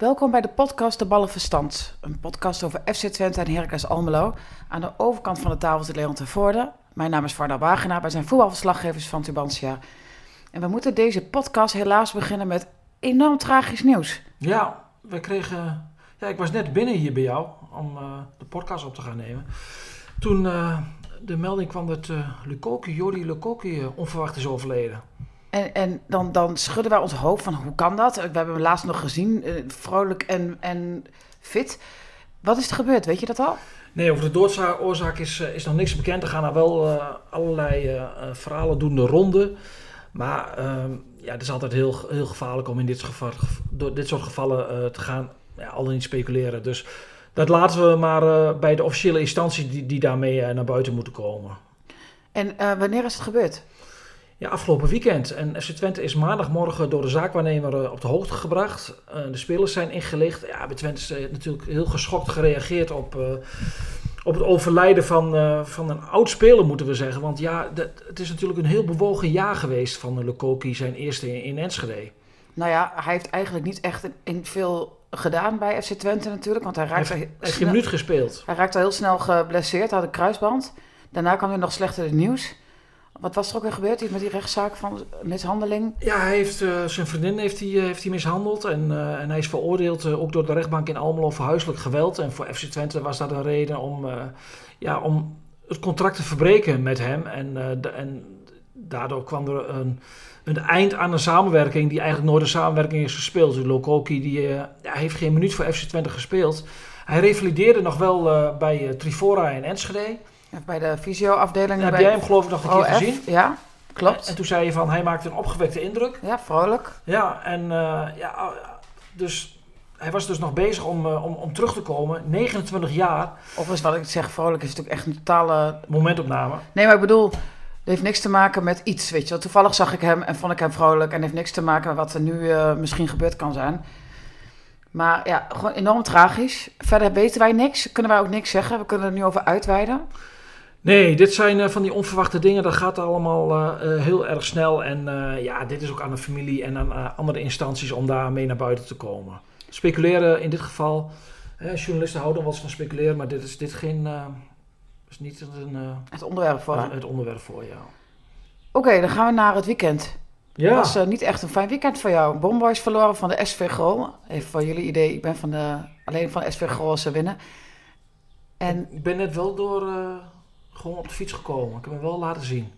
Welkom bij de podcast De Ballenverstand. Een podcast over FC Twente en Heracles Almelo. Aan de overkant van de tafel zit Leon Voorde. Mijn naam is Varda Wagenaar. Wij zijn voetbalverslaggevers van Tubantia. En we moeten deze podcast helaas beginnen met enorm tragisch nieuws. Ja, we kregen... Ja, ik was net binnen hier bij jou om uh, de podcast op te gaan nemen. Toen uh, de melding kwam dat uh, Lukoki, Jordi onverwacht is overleden. En, en dan, dan schudden wij ons hoofd van hoe kan dat? We hebben hem laatst nog gezien, uh, vrolijk en, en fit. Wat is er gebeurd? Weet je dat al? Nee, over de doodsoorzaak is, is nog niks bekend. Er gaan er wel uh, allerlei uh, verhalen doen de ronde. Maar ehm, ja, het is altijd heel, heel gevaarlijk om in dit, geval, dit soort gevallen te gaan. Ja, al dan niet speculeren. Dus dat laten we maar bij de officiële instanties die, die daarmee naar buiten moeten komen. En wanneer is het gebeurd? Ja, afgelopen weekend. En FC Twente is maandagmorgen door de zaakwaarnemer op de hoogte gebracht. Uh, de spelers zijn ingelicht. Ja, bij Twente is uh, natuurlijk heel geschokt gereageerd op, uh, op het overlijden van, van een oud speler, moeten we zeggen. Want ja, dat, het is natuurlijk een heel bewogen jaar geweest van Lukoki, zijn eerste in, in Enschede. Nou ja, hij heeft eigenlijk niet echt in veel gedaan bij FC Twente natuurlijk. Want hij raakte hij heeft geen minuut gespeeld. Hij raakte al heel snel geblesseerd, had een kruisband. Daarna kwam er nog slechter nieuws. Wat was er ook weer gebeurd met die rechtszaak van mishandeling? Ja, hij heeft, uh, zijn vriendin heeft hij, uh, heeft mishandeld. En, uh, en hij is veroordeeld ook door de rechtbank in Almelo voor huiselijk geweld. En voor FC Twente was dat een reden om, ja, om het contract te verbreken met hem. En, en daardoor kwam er een, een eind aan een samenwerking die eigenlijk nooit een samenwerking is gespeeld. Dus Lokoki die, heeft geen minuut voor FC Twente gespeeld. Hij revalideerde nog wel bij Trifora in Enschede. Bij de fysioafdeling. Heb bij jij hem geloof ik nog een keer gezien? Ja, klopt. En, en, toen zei je van, hij maakte een opgewekte indruk. Ja, vrolijk. Ja, en uh, ja, dus hij was dus nog bezig om, uh, om, om terug te komen. 29 jaar. Of is wat ik zeg, vrolijk is natuurlijk echt een totale... Momentopname. Nee, maar ik bedoel, het heeft niks te maken met iets, weet je wel. Toevallig zag ik hem en vond ik hem vrolijk. En heeft niks te maken met wat er nu uh, misschien gebeurd kan zijn. Maar ja, gewoon enorm tragisch. Verder weten wij niks. Kunnen wij ook niks zeggen. We kunnen er nu over uitweiden. Nee, dit zijn uh, van die onverwachte dingen. Dat gaat allemaal uh, uh, heel erg snel. En ja, dit is ook aan de familie en aan andere instanties om daarmee naar buiten te komen. Speculeren in dit geval. journalisten houden wel eens van speculeren, maar dit is dit geen. is niet een, het onderwerp voor. het onderwerp voor, ja. Oké, okay, dan gaan we naar het weekend. Ja. Het was niet echt een fijn weekend voor jou. Bomboys verloren van de SV Grol. Even voor jullie idee, ik ben van de, alleen van de SV Grol als ze winnen. En, ik ben net wel door gewoon op de fiets gekomen. Ik heb hem wel laten zien.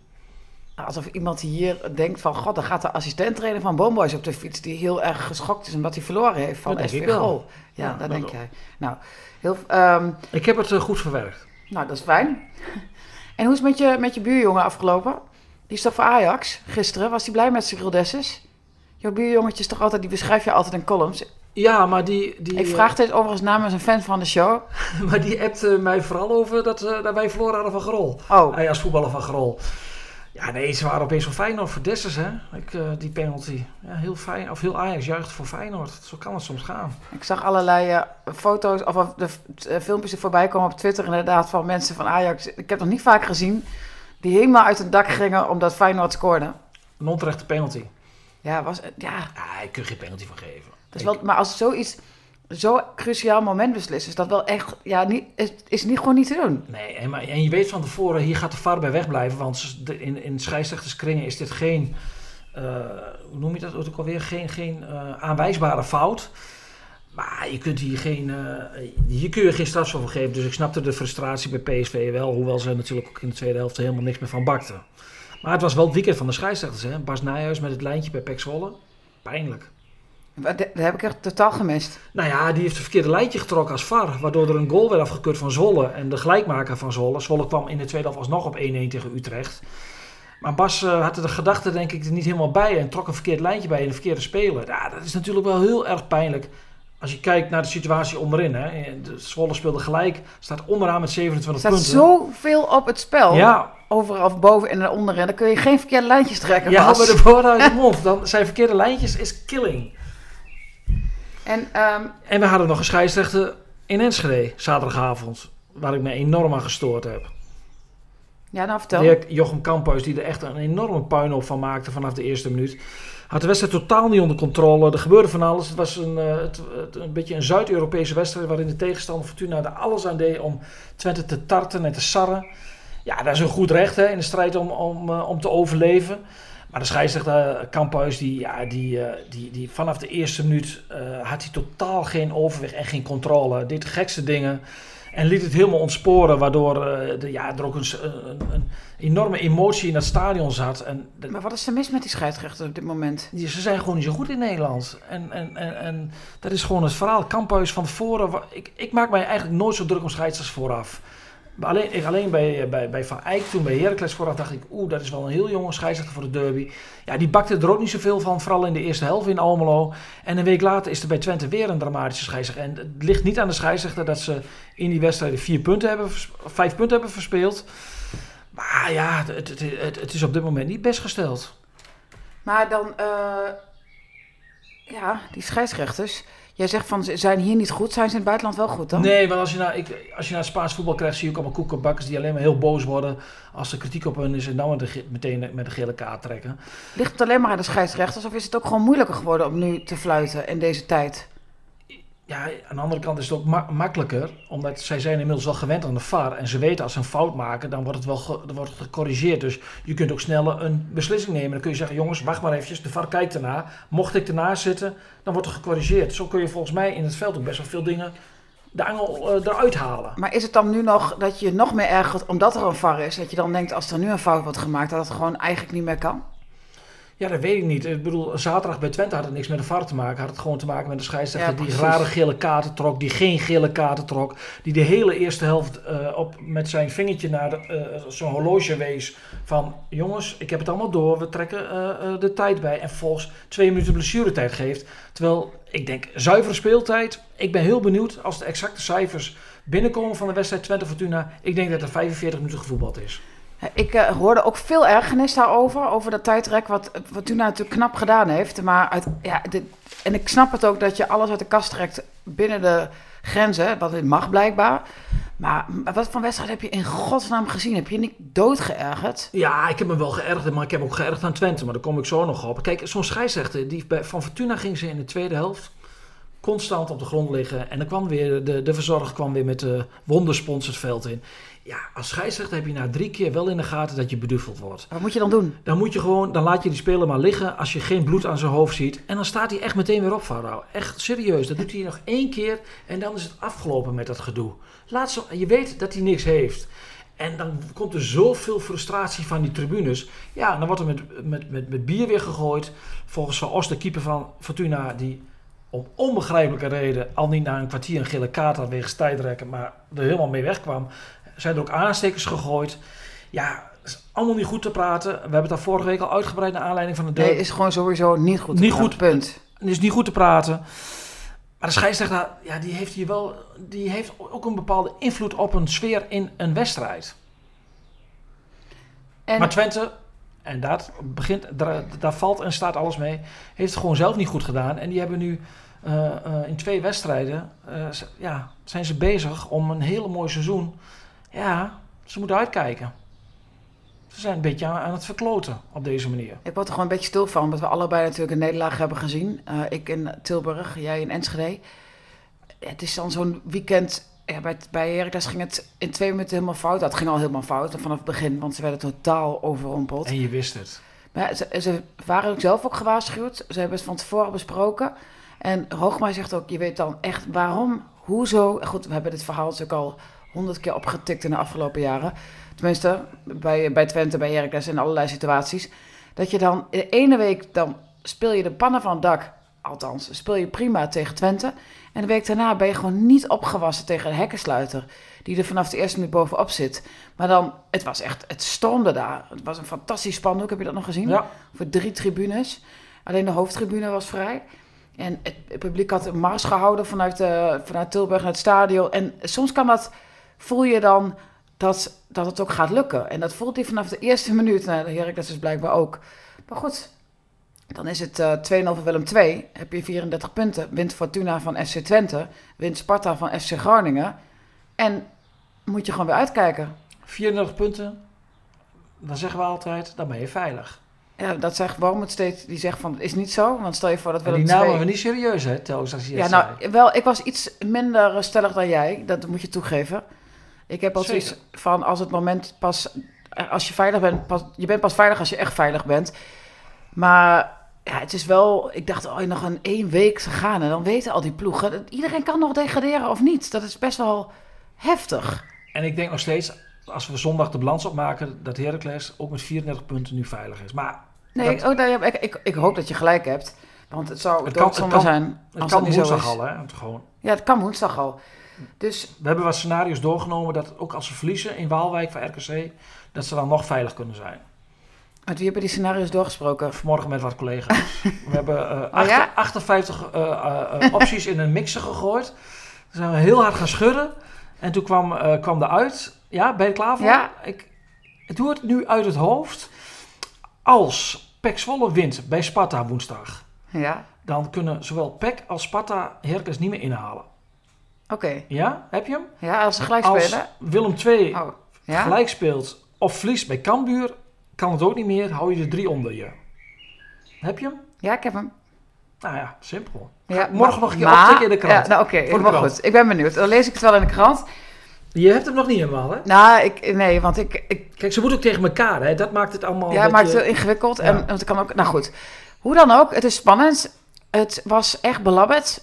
Alsof iemand hier denkt van... God, dan gaat de assistent-trainer van Boomboys op de fiets... die heel erg geschokt is omdat hij verloren heeft van dat SV Gol. Ja, ja dat denk jij. Nou, heel, um, ik heb het uh, goed verwerkt. Nou, dat is fijn. en hoe is het met je, met je buurjongen afgelopen? Die is toch voor Ajax gisteren? Was hij blij met Cyril Dessus? Jouw buurjongetje is toch altijd... Die beschrijf je altijd in columns. Ja, maar die... die ik vraag dit overigens namens een fan van de show. maar die appte mij vooral over dat, uh, dat wij verloren hadden van Grol. Oh. Hij als voetballer van Grol. Ja, nee, ze waren opeens wel Feyenoord voor Dessers, hè. Ik, uh, die penalty. Ja, heel fijn. Of heel Ajax juicht voor Feyenoord. Zo kan het soms gaan. Ik zag allerlei uh, foto's of de uh, filmpjes er voorbij komen op Twitter inderdaad van mensen van Ajax. Ik heb nog niet vaak gezien. Die helemaal uit het dak gingen omdat Feyenoord scoorde. Een onterechte penalty. Ja, was... Ja. ja ik kun geen penalty van geven. Dus wel, maar als zoiets zo cruciaal moment beslist, is dat wel echt, ja, niet, is, is niet gewoon niet te doen. Nee, en, maar, en je weet van tevoren, hier gaat de VAR bij wegblijven, want in, in scheidsrechterskringen is dit geen, uh, hoe noem je dat ook alweer, geen, geen uh, aanwijsbare fout. Maar je kunt hier geen, uh, hier kun je geen straf voor geven. Dus ik snapte de frustratie bij PSV wel, hoewel ze natuurlijk ook in de tweede helft helemaal niks meer van bakten. Maar het was wel het weekend van de scheidsrechters, hè. Bas Nijhuis met het lijntje bij Pek Zwolle. Pijnlijk. Dat heb ik echt totaal gemist. Nou ja, die heeft het verkeerde lijntje getrokken als VAR. Waardoor er een goal werd afgekeurd van Zwolle. En de gelijkmaker van Zwolle. Zwolle kwam in de tweede helft alsnog op 1-1 tegen Utrecht. Maar Bas uh, had er de gedachte denk ik er niet helemaal bij. En trok een verkeerd lijntje bij en een verkeerde speler. Ja, dat is natuurlijk wel heel erg pijnlijk. Als je kijkt naar de situatie onderin. Hè. De Zwolle speelde gelijk. Staat onderaan met 27 er punten. Er staat zoveel op het spel. Ja. Overal boven en onderin. Dan kun je geen verkeerde lijntjes trekken. Ja, bij de woorden uit je mond. Dan zijn verkeerde lijntjes is killing. En, um, en we hadden nog een scheidsrechter in Enschede zaterdagavond. Waar ik me enorm aan gestoord heb. Ja, nou vertel. De Jochem Kamphuis, die er echt een enorme puinhoop van maakte vanaf de eerste minuut. had de wedstrijd totaal niet onder controle. Er gebeurde van alles. Het was een, uh, het, het, een beetje een Zuid-Europese wedstrijd waarin de tegenstander Fortuna er alles aan deed om Twente te tarten en te sarren. Ja, dat is een goed recht hè, in de strijd om, om, uh, om te overleven. Maar de scheidsrechter Kamphuis, die, ja, die, die, die vanaf de eerste minuut had hij totaal geen overwicht en geen controle. Deed de gekste dingen. En liet het helemaal ontsporen, waardoor uh, de, ja, er ook een, een, een, enorme emotie in het stadion zat. En de, maar wat is er mis met die scheidsrechters op dit moment? Die, ze zijn gewoon niet zo goed in Nederland. En, en, en, en dat is gewoon het verhaal. Kamphuis van tevoren. Ik, ik maak mij eigenlijk nooit zo druk om scheidsrechters vooraf. Alleen, ik, alleen bij, bij, bij Van Eyck, toen bij Heracles vooraf, dacht ik... oeh, dat is wel een heel jonge scheidsrechter voor de derby. Ja, die bakte er ook niet zoveel van, vooral in de eerste helft in Almelo. En een week later is er bij Twente weer een dramatische scheidsrechter. En het ligt niet aan de scheidsrechter dat ze in die wedstrijden vier punten hebben, vijf punten hebben verspeeld. Maar ja, het, het, het, het is op dit moment niet best gesteld. Maar dan, uh, ja, die scheidsrechters... Jij zegt van ze zijn hier niet goed, zijn ze in het buitenland wel goed dan? Nee, want als je naar, ik, als je naar Spaans voetbal krijgt, zie je ook allemaal koekenbakkers die alleen maar heel boos worden als er kritiek op hun is en dan meteen met de gele kaart trekken. Ligt het alleen maar aan de scheidsrechters of is het ook gewoon moeilijker geworden om nu te fluiten in deze tijd? Ja, aan de andere kant is het ook ma makkelijker, omdat zij zijn inmiddels wel gewend aan de VAR. En ze weten als ze een fout maken, dan wordt het wel dan wordt het gecorrigeerd. Dus je kunt ook sneller een beslissing nemen. Dan kun je zeggen, jongens, wacht maar eventjes, de VAR kijkt erna. Mocht ik ernaast zitten, dan wordt er gecorrigeerd. Zo kun je volgens mij in het veld ook best wel veel dingen de angel uh, eruit halen. Maar is het dan nu nog dat je nog meer ergert omdat er een VAR is? Dat je dan denkt, als er nu een fout wordt gemaakt, dat het gewoon eigenlijk niet meer kan? Ja, dat weet ik niet. Ik bedoel, zaterdag bij Twente had het niks met de VAR te maken. Had het gewoon te maken met de scheidsrechter ja, die rare gele kaarten trok, die geen gele kaarten trok. Die de hele eerste helft uh, op, met zijn vingertje naar uh, zo'n horloge wees. Van jongens, ik heb het allemaal door, we trekken uh, de tijd bij. En volgens twee minuten blessuretijd geeft. Terwijl, ik denk, zuivere speeltijd. Ik ben heel benieuwd als de exacte cijfers binnenkomen van de wedstrijd Twente Fortuna. Ik denk dat er 45 minuten gevoetbald is. Ik uh, hoorde ook veel ergernis daarover, over dat tijdrek, wat, wat natuurlijk knap gedaan heeft. Maar uit, ja, en ik snap het ook dat je alles uit de kast trekt binnen de grenzen, wat het mag blijkbaar. Maar wat van wedstrijd heb je in godsnaam gezien? Heb je niet doodgeërgerd? Ja, ik heb me wel geërgerd, maar ik heb ook geërgerd aan Twente. Maar daar kom ik zo nog op. Kijk, zo'n scheidsrechter, die van Fortuna ging ze in de tweede helft constant op de grond liggen. En dan kwam weer, de, de verzorger kwam weer met de wonderspons het veld in. Ja, als scheidsrechter heb je na drie keer wel in de gaten dat je beduveld wordt. Wat moet je dan doen? Dan moet je gewoon, dan laat je die speler maar liggen als je geen bloed aan zijn hoofd ziet. En dan staat hij echt meteen weer op, Farao. Echt serieus. Dat doet hij nog één keer en dan is het afgelopen met dat gedoe. Laat zo, je weet dat hij niks heeft. En dan komt er zoveel frustratie van die tribunes. Ja, dan wordt er met, met, met, met bier weer gegooid. Volgens Van Os, de keeper van Fortuna, die om onbegrijpelijke reden al niet na een kwartier een gele kaart had wegens tijdrekken, maar er helemaal mee wegkwam zijn er ook aanstekers gegooid. Ja, is allemaal niet goed te praten. We hebben het daar vorige week al uitgebreid naar aanleiding van de deur. Nee, is gewoon sowieso niet goed. Niet goed, punt. Het is niet goed te praten. Maar de scheidsrechter, ja, die heeft hier wel, die heeft ook een bepaalde invloed op een sfeer in een wedstrijd. En... Maar Twente, en dat begint, daar, daar, valt en staat alles mee, heeft het gewoon zelf niet goed gedaan. En die hebben nu uh, uh, in twee wedstrijden, uh, ja, zijn ze bezig om een hele mooi seizoen ja, ze moeten uitkijken. Ze zijn een beetje aan, het verkloten op deze manier. Ik word er gewoon een beetje stil van, omdat we allebei natuurlijk een nederlaag hebben gezien. Uh, ik in Tilburg, jij in Enschede. Het is dan zo'n weekend. Ja, bij, bij Heracles ging het in twee minuten helemaal fout. Dat ging al helemaal fout vanaf het begin, want ze werden totaal overrompeld. En je wist het. Maar ze, ze waren ook zelf ook gewaarschuwd. Ze hebben het van tevoren besproken. En Hoogmaai zegt ook, je weet dan echt waarom, hoezo. Goed, we hebben dit verhaal natuurlijk al honderd keer opgetikt in de afgelopen jaren. Tenminste, bij, bij Twente, bij Heracles in allerlei situaties. Dat je dan in de ene week, dan speel je de pannen van het dak. Althans, speel je prima tegen Twente. En de week daarna ben je gewoon niet opgewassen tegen de hekkensluiter. Die er vanaf de eerste minuut bovenop zit. Maar dan, het was echt, het stormde daar. Het was een fantastisch spandoek, heb je dat nog gezien? Ja. Voor drie tribunes. Alleen de hoofdtribune was vrij. En het, publiek had een mars gehouden vanuit, uh, vanuit Tilburg naar het stadion. En soms kan dat voel je dan dat, dat het ook gaat lukken. En dat voelt hij vanaf de eerste minuut. Nou, de dat is blijkbaar ook. Maar goed, dan is het uh, eh, 2-0 voor Willem 2. Heb je 34 punten. Wint Fortuna van FC Twente. Wint Sparta van FC Groningen. En moet je gewoon weer uitkijken. 34 punten. Dan zeggen we altijd, dan ben je veilig. Ja, dat zegt Wormoed steeds. Die zegt van, het is niet zo. Want stel je voor dat Willem die namen II- we niet serieus, hè, telkens als je Ja, het nou, zei. wel, ik was iets minder stellig dan jij. Dat moet je toegeven. Ik heb al Zeker. zoiets van, als het moment pas... Als je veilig bent, pas, je bent pas veilig als je echt veilig bent. Maar ja, het is wel... Ik dacht, oh, nog een één week te gaan. En dan weten al die ploegen... dat Iedereen kan nog degraderen of niet. Dat is best wel heftig. En ik denk nog steeds, als we zondag de balans opmaken, dat Heracles ook met 34 punten nu veilig is. Maar Nee, Dat- oh, daar heb ik, ik, ik hoop dat je gelijk hebt. Want het zou Het kan- het kan- zijn het kan woensdag al, hè. Het Gewoon. Ja, het kan woensdag al. Dus We hebben wat scenario's doorgenomen dat ook als ze verliezen in Waalwijk van RKC, dat ze dan nog veilig kunnen zijn. met wie hebben die scenario's doorgesproken? Vanmorgen met wat collega's. We hebben eh, Oh ja? 58 eh, eh, eh, opties in een mixer gegooid. Toen zijn we heel hard gaan schudden. En toen kwam, eh, kwam eruit. Ja, ben je klaar voor? Ja. Ik, ik doe het nu uit het hoofd. Als Pek Zwolle wint bij Sparta woensdag, Ja, dan kunnen zowel Pek als Sparta Herkens niet meer inhalen. oké. Ja, heb je hem? Ja, als ze gelijk Als spelen. Willem II Oh, ja? gelijk speelt of verliest bij Cambuur, kan het ook niet meer. Hou je er drie onder je. Heb je hem? Ja, ik heb hem. Nou ja, simpel. Ja, Morgen maar- nog een keer maar- optikken in de krant. Ja, nou, oké, krant. goed. Ik ben benieuwd. Dan lees ik het wel in de krant. Je hebt hem nog niet helemaal, hè? Nou, ik, nee, want ik, ik Kijk, ze moeten ook tegen elkaar, hè? Dat maakt het allemaal. ja, een maakt het heel ingewikkeld. Ja. En want het kan ook, nou goed. Hoe dan ook, het is spannend. Het was echt belabberd.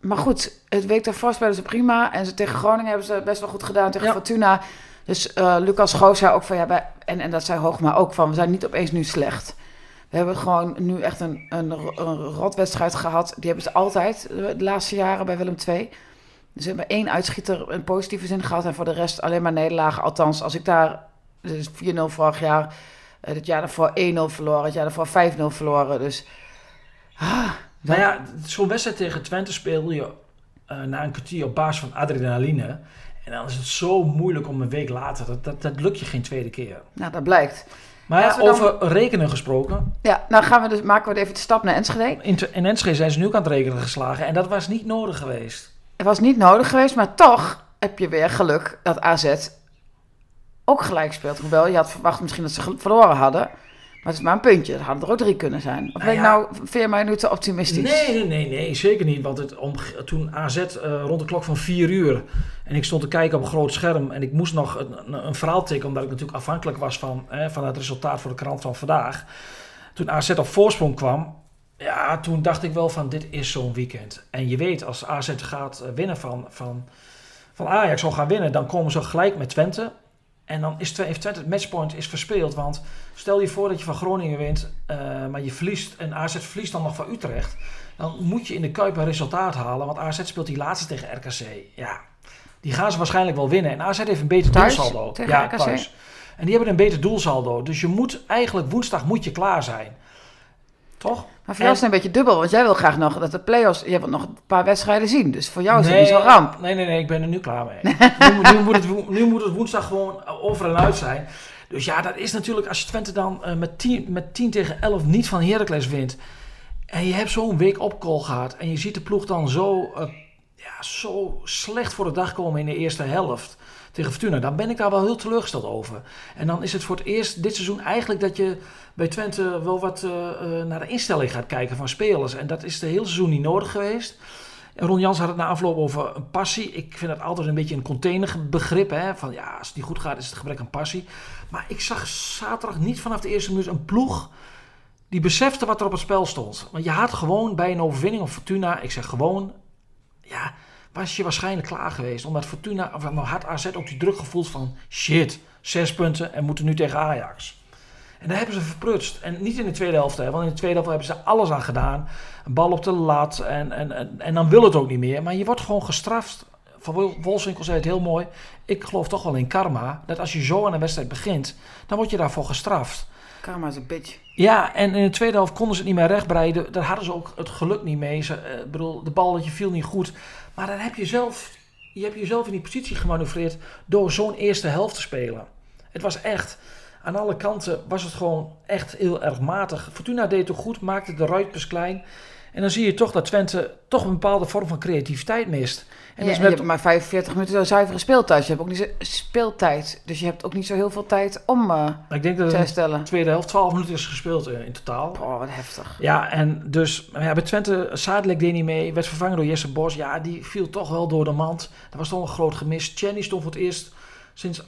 Maar goed, het week daarvoor spelen ze prima. En ze, tegen Groningen hebben ze best wel goed gedaan. Tegen Ja. Fortuna. Dus eh, Lucas Goos zei ook van ja, wij, en, en dat zei Hoogma ook van, we zijn niet opeens nu slecht. We hebben gewoon nu echt een, een, een rotwedstrijd gehad. Die hebben ze altijd de laatste jaren bij Willem II. Ze hebben één uitschieter in positieve zin gehad. En voor de rest alleen maar nederlagen. Althans, als ik daar... Dus 4-0 vorig jaar. Eh, Het jaar daarvoor 1-0 verloren. Het jaar daarvoor 5-0 verloren. Dus... Ah, Nou ja, zo'n wedstrijd tegen Twente speel je eh, na een kwartier op basis van adrenaline. En dan is het zo moeilijk om een week later. Dat, dat, dat lukt je geen tweede keer. nou, dat blijkt. Maar Ja, dan- over rekenen gesproken. Ja, nou gaan we dus, maken we even de stap naar Enschede. In, in Enschede zijn ze nu ook aan het rekenen geslagen. En dat was niet nodig geweest. Het was niet nodig geweest, maar toch heb je weer geluk dat AZ ook gelijk speelt. Hoewel, je had verwacht misschien dat ze verloren hadden. Maar het is maar een puntje. Er hadden er ook drie kunnen zijn. Of Nou ben ik ja. nou, vind je mij nu te optimistisch? Nee, nee, nee, nee, zeker niet. Want het, om, toen AZ eh, rond de klok van 4 uur. En ik stond te kijken op een groot scherm. En ik moest nog een, een, verhaal tikken. Omdat ik natuurlijk afhankelijk was van, hè, van het resultaat voor de krant van vandaag. Toen AZ op voorsprong kwam. Ja, toen dacht ik wel van dit is zo'n weekend. En je weet, als AZ gaat eh, winnen van, van, van Ajax zal gaan winnen. Dan komen ze gelijk met Twente. En dan is heeft Twente het matchpoint is verspeeld. Want stel je voor dat je van Groningen wint. eh, maar je verliest. En AZ verliest dan nog van Utrecht. Dan moet je in de Kuip een resultaat halen. Want AZ speelt die laatste tegen RKC. Ja, die gaan ze waarschijnlijk wel winnen. En AZ heeft een beter Thuis doelsaldo. ja, RKC? thuis. En die hebben een beter doelsaldo. Dus je moet eigenlijk woensdag moet je klaar zijn. Toch? Maar voor jou is het een beetje dubbel, want jij wil graag nog dat de play-offs... Je wilt nog een paar wedstrijden zien, dus voor jou is het niet zo'n ramp. Nee, nee, nee, ik ben er nu klaar mee. nu, moet- nu, moet het, nu moet het woensdag gewoon over en uit zijn. Dus ja, dat is natuurlijk als je Twente dan eh, met, 10, met 10 tegen 11 niet van Heracles wint. En je hebt zo'n week op call gehad. En je ziet de ploeg dan zo, eh, ja, zo slecht voor de dag komen in de eerste helft tegen Fortuna. Dan ben ik daar wel heel teleurgesteld over. En dan is het voor het eerst dit seizoen eigenlijk dat je bij Twente wel wat eh, eh, naar de instelling gaat kijken van spelers. En dat is de hele seizoen niet nodig geweest. En Ron Jans had het na afloop over een passie. Ik vind dat altijd een beetje een containerbegrip. Hè? Van ja, als het niet goed gaat is het gebrek aan passie. Maar ik zag zaterdag niet vanaf de eerste minuut een ploeg die besefte wat er op het spel stond. Want je had gewoon bij een overwinning op Fortuna, ik zeg gewoon, ja, was je waarschijnlijk klaar geweest. Omdat Fortuna, of nou had AZ ook die druk gevoeld van shit, zes punten en moeten nu tegen Ajax. En daar hebben ze verprutst. En niet in de tweede helft, hè, want in de tweede helft hebben ze alles aan gedaan. Een bal op de lat en, en, en, en dan wil het ook niet meer. Maar je wordt gewoon gestraft. Van Wol- Wolfswinkel zei het heel mooi. Ik geloof toch wel in karma. Dat als je zo aan een wedstrijd begint, dan word je daarvoor gestraft. Karma is een bitch. Ja, en in de tweede helft konden ze het niet meer rechtbreiden. Daar hadden ze ook het geluk niet mee. Ze, eh, bedoel, de bal dat je viel niet goed. Maar dan heb je zelf, je hebt jezelf in die positie gemanoeuvreerd door zo'n eerste helft te spelen. Het was echt, aan alle kanten was het gewoon echt heel erg matig. Fortuna deed het goed, maakte de ruitjes klein. En dan zie je toch dat Twente toch een bepaalde vorm van creativiteit mist. En dat is je met, hebt maar 45 minuten zuivere speeltijd. Je hebt ook niet zo speeltijd. Dus je hebt ook niet zo heel veel tijd om maar ik denk dat het de tweede helft 12 minuten is gespeeld eh, in totaal. Oh, wat heftig. Ja, en dus ja, bij Twente, Sadilek deed niet mee. Werd vervangen door Jesse Bos. Ja, die viel toch wel door de mand. Dat was toch een groot gemis. Chenny stond voor het eerst sinds,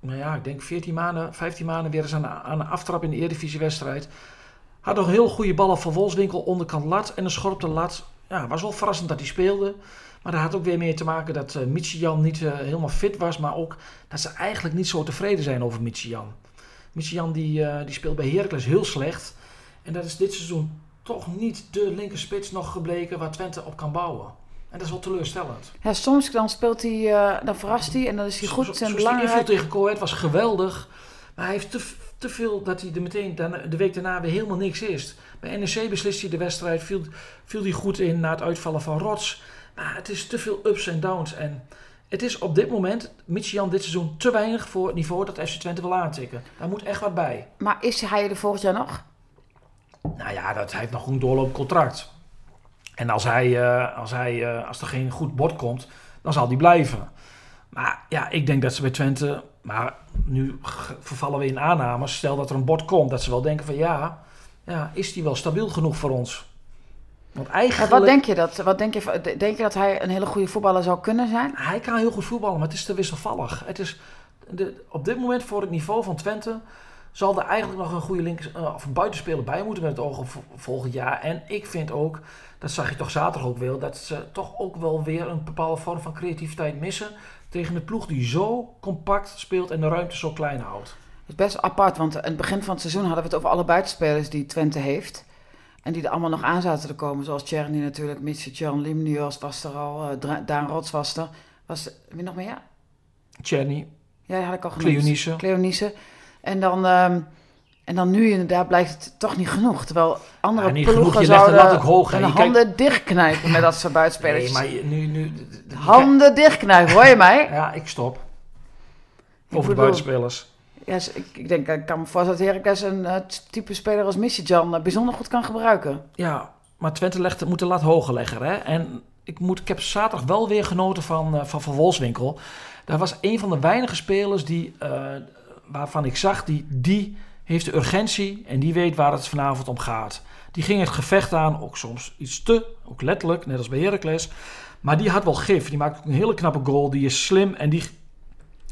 nou ja, ik denk 14 maanden, 15 maanden weer eens aan de, aan de aftrap in de Eredivisiewedstrijd. Had nog heel goede ballen van Wolfswinkel, onderkant lat en een de lat. Ja, was wel verrassend dat hij speelde. Maar dat had ook weer mee te maken dat uh, Michian niet eh, helemaal fit was. Maar ook dat ze eigenlijk niet zo tevreden zijn over Michian. Michian die, eh, die speelt bij Heracles heel slecht. En dat is dit seizoen toch niet de linkerspits nog gebleken waar Twente op kan bouwen. En dat is wel teleurstellend. Ja, soms dan speelt hij, dan verrast hij en dan is hij goed en zoals belangrijk. inval tegen Coët was geweldig. Maar hij heeft te, te veel dat hij er meteen daarna- de week daarna weer helemaal niks is. Bij NEC beslist hij de wedstrijd, viel, viel hij goed in na het uitvallen van Rots. Maar het is te veel ups en downs. En het is op dit moment, Michian dit seizoen, te weinig voor het niveau dat FC Twente wil aantikken. Daar moet echt wat bij. Maar is hij er volgend jaar nog? Nou ja, dat, hij heeft nog een doorlopend contract. En als, hij, eh, als, hij, eh, als er geen goed bord komt, dan zal hij blijven. Maar ja, ik denk dat ze bij Twente... Maar nu vervallen we in aannames. Stel dat er een bord komt, dat ze wel denken van... Ja, ja is die wel stabiel genoeg voor ons? Want En eigenlijk... wat denk je dat? Wat denk je, denk je dat hij een hele goede voetballer zou kunnen zijn? Hij kan heel goed voetballen, maar het is te wisselvallig. Het is de, op dit moment voor het niveau van Twente zal er eigenlijk nog een goede links, eh, of een buitenspeler bij moeten met het oog op vo- volgend jaar. En ik vind ook, dat zag je toch zaterdag ook wel, dat ze toch ook wel weer een bepaalde vorm van creativiteit missen tegen een ploeg die zo compact speelt en de ruimte zo klein houdt. Het is best apart, want aan het begin van het seizoen hadden we het over alle buitenspelers die Twente heeft. En die er allemaal nog aan zaten te komen. Zoals Tjerni natuurlijk, Mitsi Jan Limnios was er al, eh, Daan Rots was er. Was, wie nog meer? Tjerni, ja die had ik al genoemd. Cleonice. Cleonice. En dan, ehm, en dan nu inderdaad blijkt het toch niet genoeg. Terwijl andere Ja, niet genoeg. ploegen Je legt de lat zouden ook hoog, hun kijkt- handen dichtknijpen met dat soort buitenspelers. Nee, maar nu... nu Handen dichtknijpen, hoor je mij? Ja, ik stop. Over de buitenspelers. Ja, ik, ik denk, ik kan me voorstellen dat Heracles een eh, type speler als Missy-Jan bijzonder goed kan gebruiken. Ja, maar Twente legt, moet de lat hoger leggen. Hè? En ik, moet, ik heb zaterdag wel weer genoten van, eh, van Van Wolfswinkel. Daar was een van de weinige spelers die, eh, waarvan ik zag, die, die heeft de urgentie en die weet waar het vanavond om gaat. Die ging het gevecht aan, ook soms iets te, ook letterlijk, net als bij Heracles. Maar die had wel gif. Die maakt ook een hele knappe goal. Die is slim en die,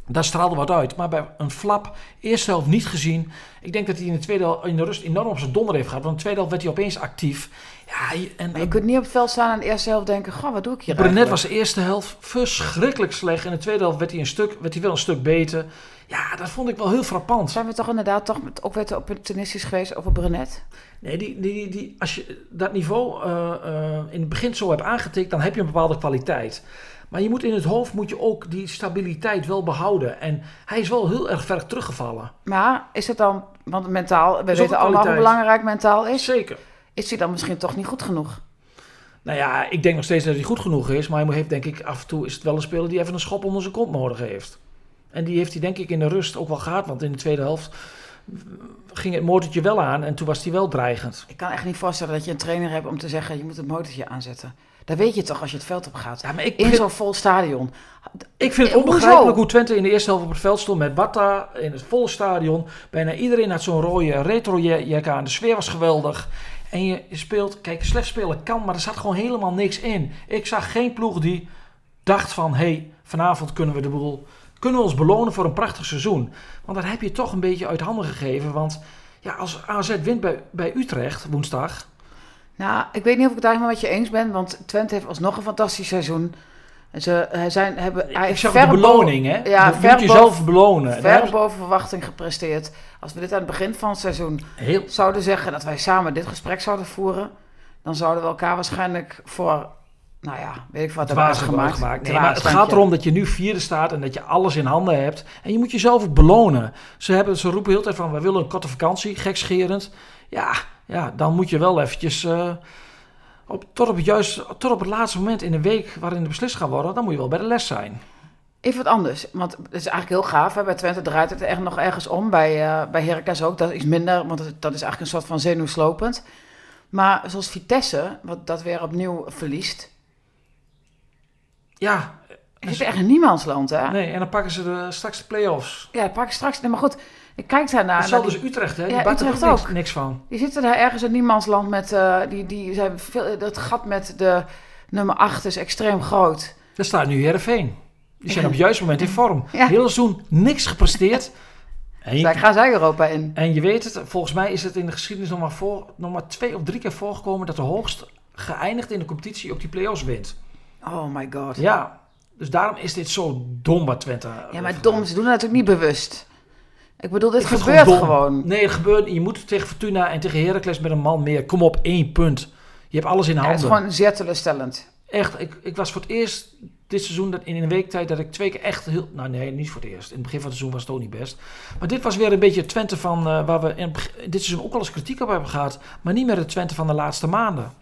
daar straalde wat uit. Maar bij een flap, eerste helft niet gezien. Ik denk dat hij in de tweede in de rust enorm op zijn donder heeft gehad. Want in de tweede helft werd hij opeens actief. Ja, en, Maar je kunt niet op het veld staan en de eerste helft denken, goh, wat doe ik hier Brenet eigenlijk? was de eerste helft verschrikkelijk slecht. In de tweede helft werd hij, een stuk, werd hij wel een stuk beter. Ja, dat vond ik wel heel frappant. Zijn we toch inderdaad toch met, ook weer opportunistisch geweest over Brenet? Nee, die, die, die, als je dat niveau eh, eh, in het begin zo hebt aangetikt, dan heb je een bepaalde kwaliteit. Maar je moet in het hoofd moet je ook die stabiliteit wel behouden. En hij is wel heel erg ver teruggevallen. Maar is het dan, want mentaal, we weten allemaal hoe belangrijk mentaal is. Zeker. Is hij dan misschien toch niet goed genoeg? Nou ja, ik denk nog steeds dat hij goed genoeg is. Maar hij heeft denk ik af en toe is het wel een speler die even een schop onder zijn kont nodig heeft. En die heeft hij denk ik in de rust ook wel gehad. Want in de tweede helft ging het motortje wel aan en toen was hij wel dreigend. Ik kan echt niet voorstellen dat je een trainer hebt om te zeggen, je moet het motortje aanzetten. Dat weet je toch als je het veld op gaat. Ja, maar ik, In zo'n vol stadion. ik vind het Hoezo? onbegrijpelijk hoe Twente in de eerste helft op het veld stond met Batta in het volle stadion. Bijna iedereen had zo'n rode retro-jack aan. De sfeer was geweldig. En je speelt, kijk, slecht spelen kan, maar er zat gewoon helemaal niks in. Ik zag geen ploeg die dacht van, hé, hey, vanavond kunnen we de boel, kunnen we ons belonen voor een prachtig seizoen. Want dat heb je toch een beetje uit handen gegeven. Want ja, als AZ wint bij, bij Utrecht woensdag, Nou, ik weet niet of ik het daar helemaal met je eens ben, want Twente heeft alsnog een fantastisch seizoen. En Ze eh, zijn, hebben, hij ik zeg ver de beloning, hè? Ja, je ver moet jezelf belonen. ver boven verwachting gepresteerd. Als we dit aan het begin van het seizoen heel, zouden zeggen dat wij samen dit gesprek zouden voeren, dan zouden we elkaar waarschijnlijk voor, nou ja, weet ik wat, hebben uitgemaakt. gemaakt. Nee, Dwaas, maar het gaat erom dat je nu vierde staat en dat je alles in handen hebt. En je moet jezelf ook belonen. Ze, hebben, ze roepen heel de tijd van, we willen een korte vakantie, gekscherend. Ja, ja dan moet je wel eventjes... eh, op, tot, op het tot op het laatste moment in de week waarin de beslist gaat worden, dan moet je wel bij de les zijn. Even wat anders, want het is eigenlijk heel gaaf. Hè? Bij Twente draait het echt nog ergens om. Bij, eh bij Heracles ook, dat is minder, want dat, is eigenlijk een soort van zenuwslopend. Maar zoals Vitesse, wat dat weer opnieuw verliest. Ja, Je zit echt in niemandsland, hè? nee, en dan pakken ze de, straks de play-offs. Ja, dat pak ik straks. Nee, maar goed, ik kijk daarnaar. Die- is Utrecht, hè? Die Ja, Utrecht ook niks, ook. niks van. Die zitten daar ergens in niemandsland met... eh, die, die zijn veel, dat gat met de nummer 8 is extreem groot. Daar staat nu Heerenveen. Die zijn op het juiste moment in vorm. Ja. Heel seizoen niks gepresteerd. En, je- Daar gaan zij Europa in. en je weet het, volgens mij is het in de geschiedenis nog maar, voor, nog maar twee of drie keer voorgekomen dat de hoogst geëindigd in de competitie ook die play-offs wint. Oh my god. Ja, dus daarom is dit zo dom wat Twente. Ja, maar dom, ze doen het natuurlijk niet bewust. Ik bedoel, dit Ik gebeurt gewoon. Nee, het gebeurt. Je moet tegen Fortuna en tegen Heracles met een man meer. Kom op, één punt. Je hebt alles in Ja, handen. het is gewoon zeer teleurstellend. Echt, ik, ik was voor het eerst dit seizoen dat in een week tijd dat ik twee keer echt heel... Nou nee, niet voor het eerst. In het begin van het seizoen was het ook niet best. Maar dit was weer een beetje het Twente van... eh, waar we in dit seizoen ook wel eens kritiek op hebben gehad. Maar niet meer het Twente van de laatste maanden.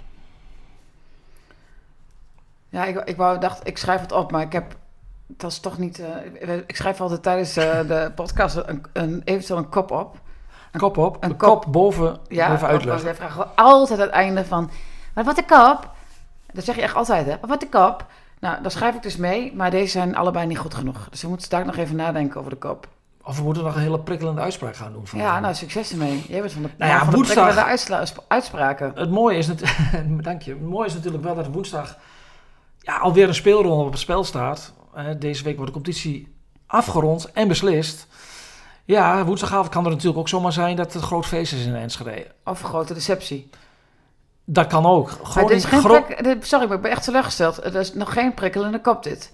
Ja, ik, ik wou, dacht, ik schrijf het op, maar ik heb... Dat is toch niet... eh, ik schrijf altijd tijdens eh, de podcast een, een, eventueel een kop op. Kop op, een de kop. kop, boven, Ja, boven uitleggen. Wij vragen altijd het einde van... Maar wat de kop? Dat zeg je echt altijd, hè? Maar wat de kop? Nou, daar schrijf ik dus mee, maar deze zijn allebei niet goed genoeg. Dus we moeten daar nog even nadenken over de kop. Of we moeten nog een hele prikkelende uitspraak gaan doen. Ja, nou, succes ermee. Jij bent van de, Nou ja, van de woensdag- prikkelende uitsla- uitspraken. Het mooie is, dank je. Het mooie is natuurlijk wel dat woensdag ja, alweer een speelronde op het spel staat. Eh, deze week wordt de competitie afgerond en beslist. Ja, woensdagavond kan er natuurlijk ook zomaar zijn dat het groot feest is in Enschede. Of een grote deceptie. Dat kan ook. Maar dit Groningen, is geen Gro- prik- dit- sorry, maar ik ben echt teleurgesteld. Het is nog geen prikkelende kop dit.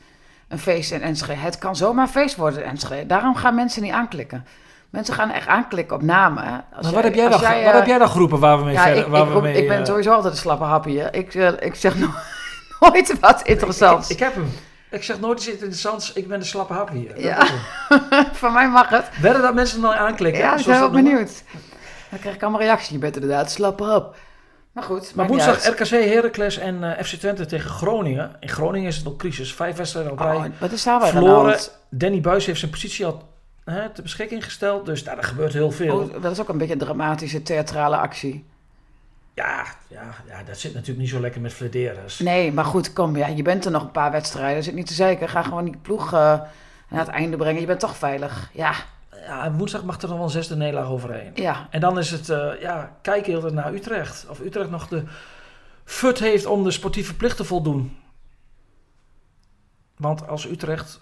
Een feest in Enschede. Het kan zomaar een feest worden in Enschede. Daarom gaan mensen niet aanklikken. Mensen gaan echt aanklikken op namen. Hè. Als Maar wat, heb jij dan, jij, wat eh, heb jij dan geroepen waar we mee Ja, verder... ik, waar ik, we mee, ik ben eh, sowieso altijd een slappe happy. Hè. Ik, eh, ik zeg no- nooit wat interessants. Ik, ik heb hem. Ik zeg nooit iets interessants. Ik ben de slappe hap hier. Ja. Van mij mag het. Wedden dat mensen dan aanklikken? Ja, ik ben wel benieuwd. Dan krijg ik allemaal reacties. Je bent inderdaad slappe hap. Maar goed, Maar woensdag. RKC, Heracles en eh, FC Twente tegen Groningen. In Groningen is het wel crisis. Vijf wedstrijden op rij. Oh, wat is daar verloren. Danny Buis heeft zijn positie al hè, ter beschikking gesteld. Dus daar gebeurt heel veel. Oh, dat is ook een beetje een dramatische, theatrale actie. Ja, ja, ja, dat zit natuurlijk niet zo lekker met Flederis. Nee, maar goed, kom. Ja, je bent er nog een paar wedstrijden. Zit niet te zeiken. Ga gewoon die ploeg eh, naar het einde brengen. Je bent toch veilig. Ja, Ja, en woensdag mag er nog wel een zesde nederlaag overheen. ja. En dan is het, eh, ja, kijken heel naar Utrecht. Of Utrecht nog de fut heeft om de sportieve plicht te voldoen. Want als Utrecht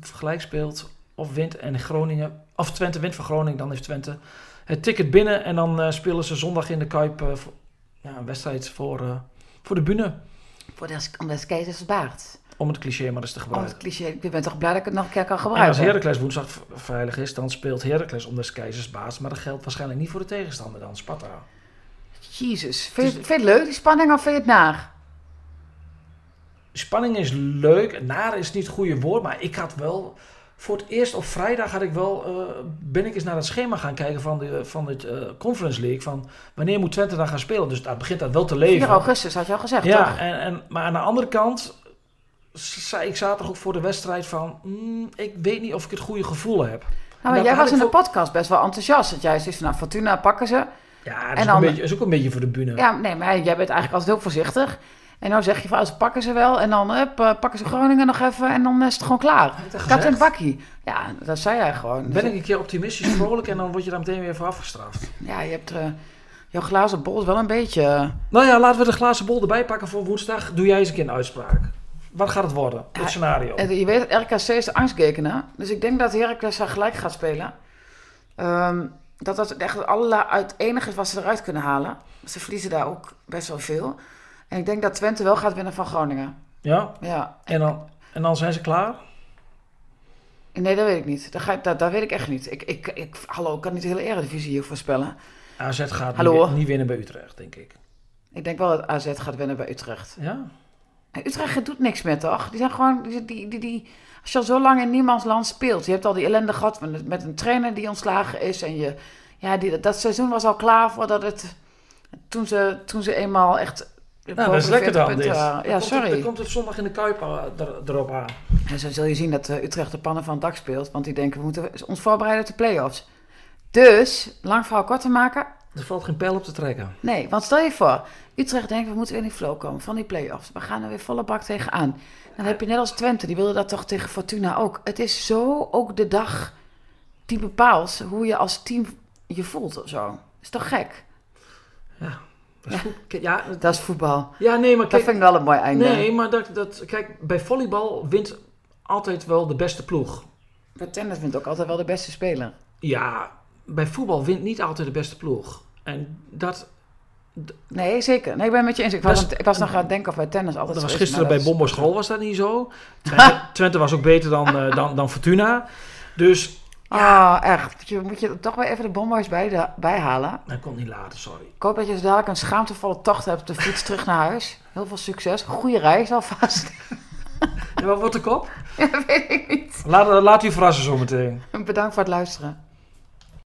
gelijk speelt of wint en Groningen, of Twente wint van Groningen, dan heeft Twente het ticket binnen. En dan eh, spelen ze zondag in de Kuip eh, voor, ja, een wedstrijd voor, eh, voor de bühne. Voor de, om de keizers baard. Om het cliché maar eens te Om gebruiken. het cliché. Ik ben toch blij dat ik het nog een keer kan En als gebruiken. Heracles woensdag veilig is, dan speelt Heracles om des keizers baas. Maar dat geldt waarschijnlijk niet voor de tegenstander dan, Sparta. Jezus. Vind je, vind je het leuk, die spanning, of vind je het naar? Spanning is leuk. Naar is niet het goede woord. Maar ik had wel... Voor het eerst op vrijdag had ik wel, eh, ben ik eens naar het schema gaan kijken van de van het eh, Conference League. Van wanneer moet Twente dan gaan spelen? Dus daar begint dat wel te 4 leven. augustus had je al gezegd, Ja, toch? en, en, maar aan de andere kant zei ik zaterdag ook voor de wedstrijd van... mm, ik weet niet of ik het goede gevoel heb. Nou, maar jij was in de podcast best wel enthousiast. Dat jij van, nou, Fortuna pakken ze. Ja, dat En is, dan- een beetje, is ook een beetje voor de bühne. Ja, nee, maar jij bent eigenlijk altijd heel voorzichtig. En nou zeg je van, oh, ze pakken ze wel. En dan eh, pakken ze Groningen nog even. En dan is het gewoon klaar. Kapitein gezegd? Bakkie. Ja, dat zei jij gewoon. Ben Dus, ik een keer optimistisch vrolijk en dan word je daar meteen weer voor afgestraft. Ja, je hebt... eh, jouw glazen bol is wel een beetje... eh, Nou ja, laten we de glazen bol erbij pakken voor woensdag. Doe jij eens een keer een uitspraak. Wat gaat het worden? Het Ja, scenario. En je weet, RKC is de angstgekenen. Dus ik denk dat Heracles daar gelijk gaat spelen. Ehm, dat dat echt het is wat ze eruit kunnen halen. Ze verliezen daar ook best wel veel. En ik denk dat Twente wel gaat winnen van Groningen. Ja? Ja. En dan, en dan zijn ze klaar? Nee, dat weet ik niet. Dat, ga, ik- dat, dat weet ik echt niet. Ik, ik, ik, hallo, ik kan niet de hele eredivisie hier voorspellen. AZ gaat Hallo? Niet, winnen bij Utrecht, denk ik. Ik denk wel dat AZ gaat winnen bij Utrecht. Ja? Utrecht doet niks meer, toch? Die zijn gewoon... Die, die, die, die- als je al zo lang in niemands land speelt... Je hebt al die ellende gehad met, met een trainer die ontslagen is. En je, ja, die, dat seizoen was al klaar voordat het... Toen ze, toen ze eenmaal echt... Nou, dat is lekker dan dit. Ja, Dan het- sorry. Dan komt het zondag in de Kuip eh, er- erop aan. En zo zul je zien dat eh, Utrecht de pannen van het dak speelt. Want die denken, we moeten ons voorbereiden op de play-offs. Dus, lang verhaal kort te maken... Er valt geen pijl op te trekken. Nee, want stel je voor, Utrecht denkt we moeten weer in die flow komen van die play-offs. We gaan er weer volle bak tegenaan. Dan heb je net als Twente, die wilde dat toch tegen Fortuna ook. Het is zo ook de dag die bepaalt hoe je als team je voelt of zo. Is toch gek? Ja, dat is goed. Kijk, Ja, Dat is voetbal. ja, nee, maar Dat vind ik wel een mooi einde. nee, maar dat, dat, kijk, bij volleybal wint altijd wel de beste ploeg. Bij tennis ik ook altijd wel de beste speler. Ja, bij voetbal wint niet altijd de beste ploeg. En dat, Nee, zeker. Nee, ik ben met je eens. Ik was, ik was nog aan het denken of bij tennis altijd dat was gisteren bij Bombo School was dat niet zo. Twente, Twente was ook beter dan, eh, dan, dan Fortuna. Dus, Ah, echt. Je moet je toch weer even de bomboys bij, de, bijhalen. dat komt niet later, sorry. Ik hoop dat je dus dadelijk een schaamtevolle tocht hebt op de fiets terug naar huis. Heel veel succes. Goede reis alvast. En wat wordt de kop? Ja, weet ik niet. Laat, laat u verrassen zometeen. Bedankt voor het luisteren.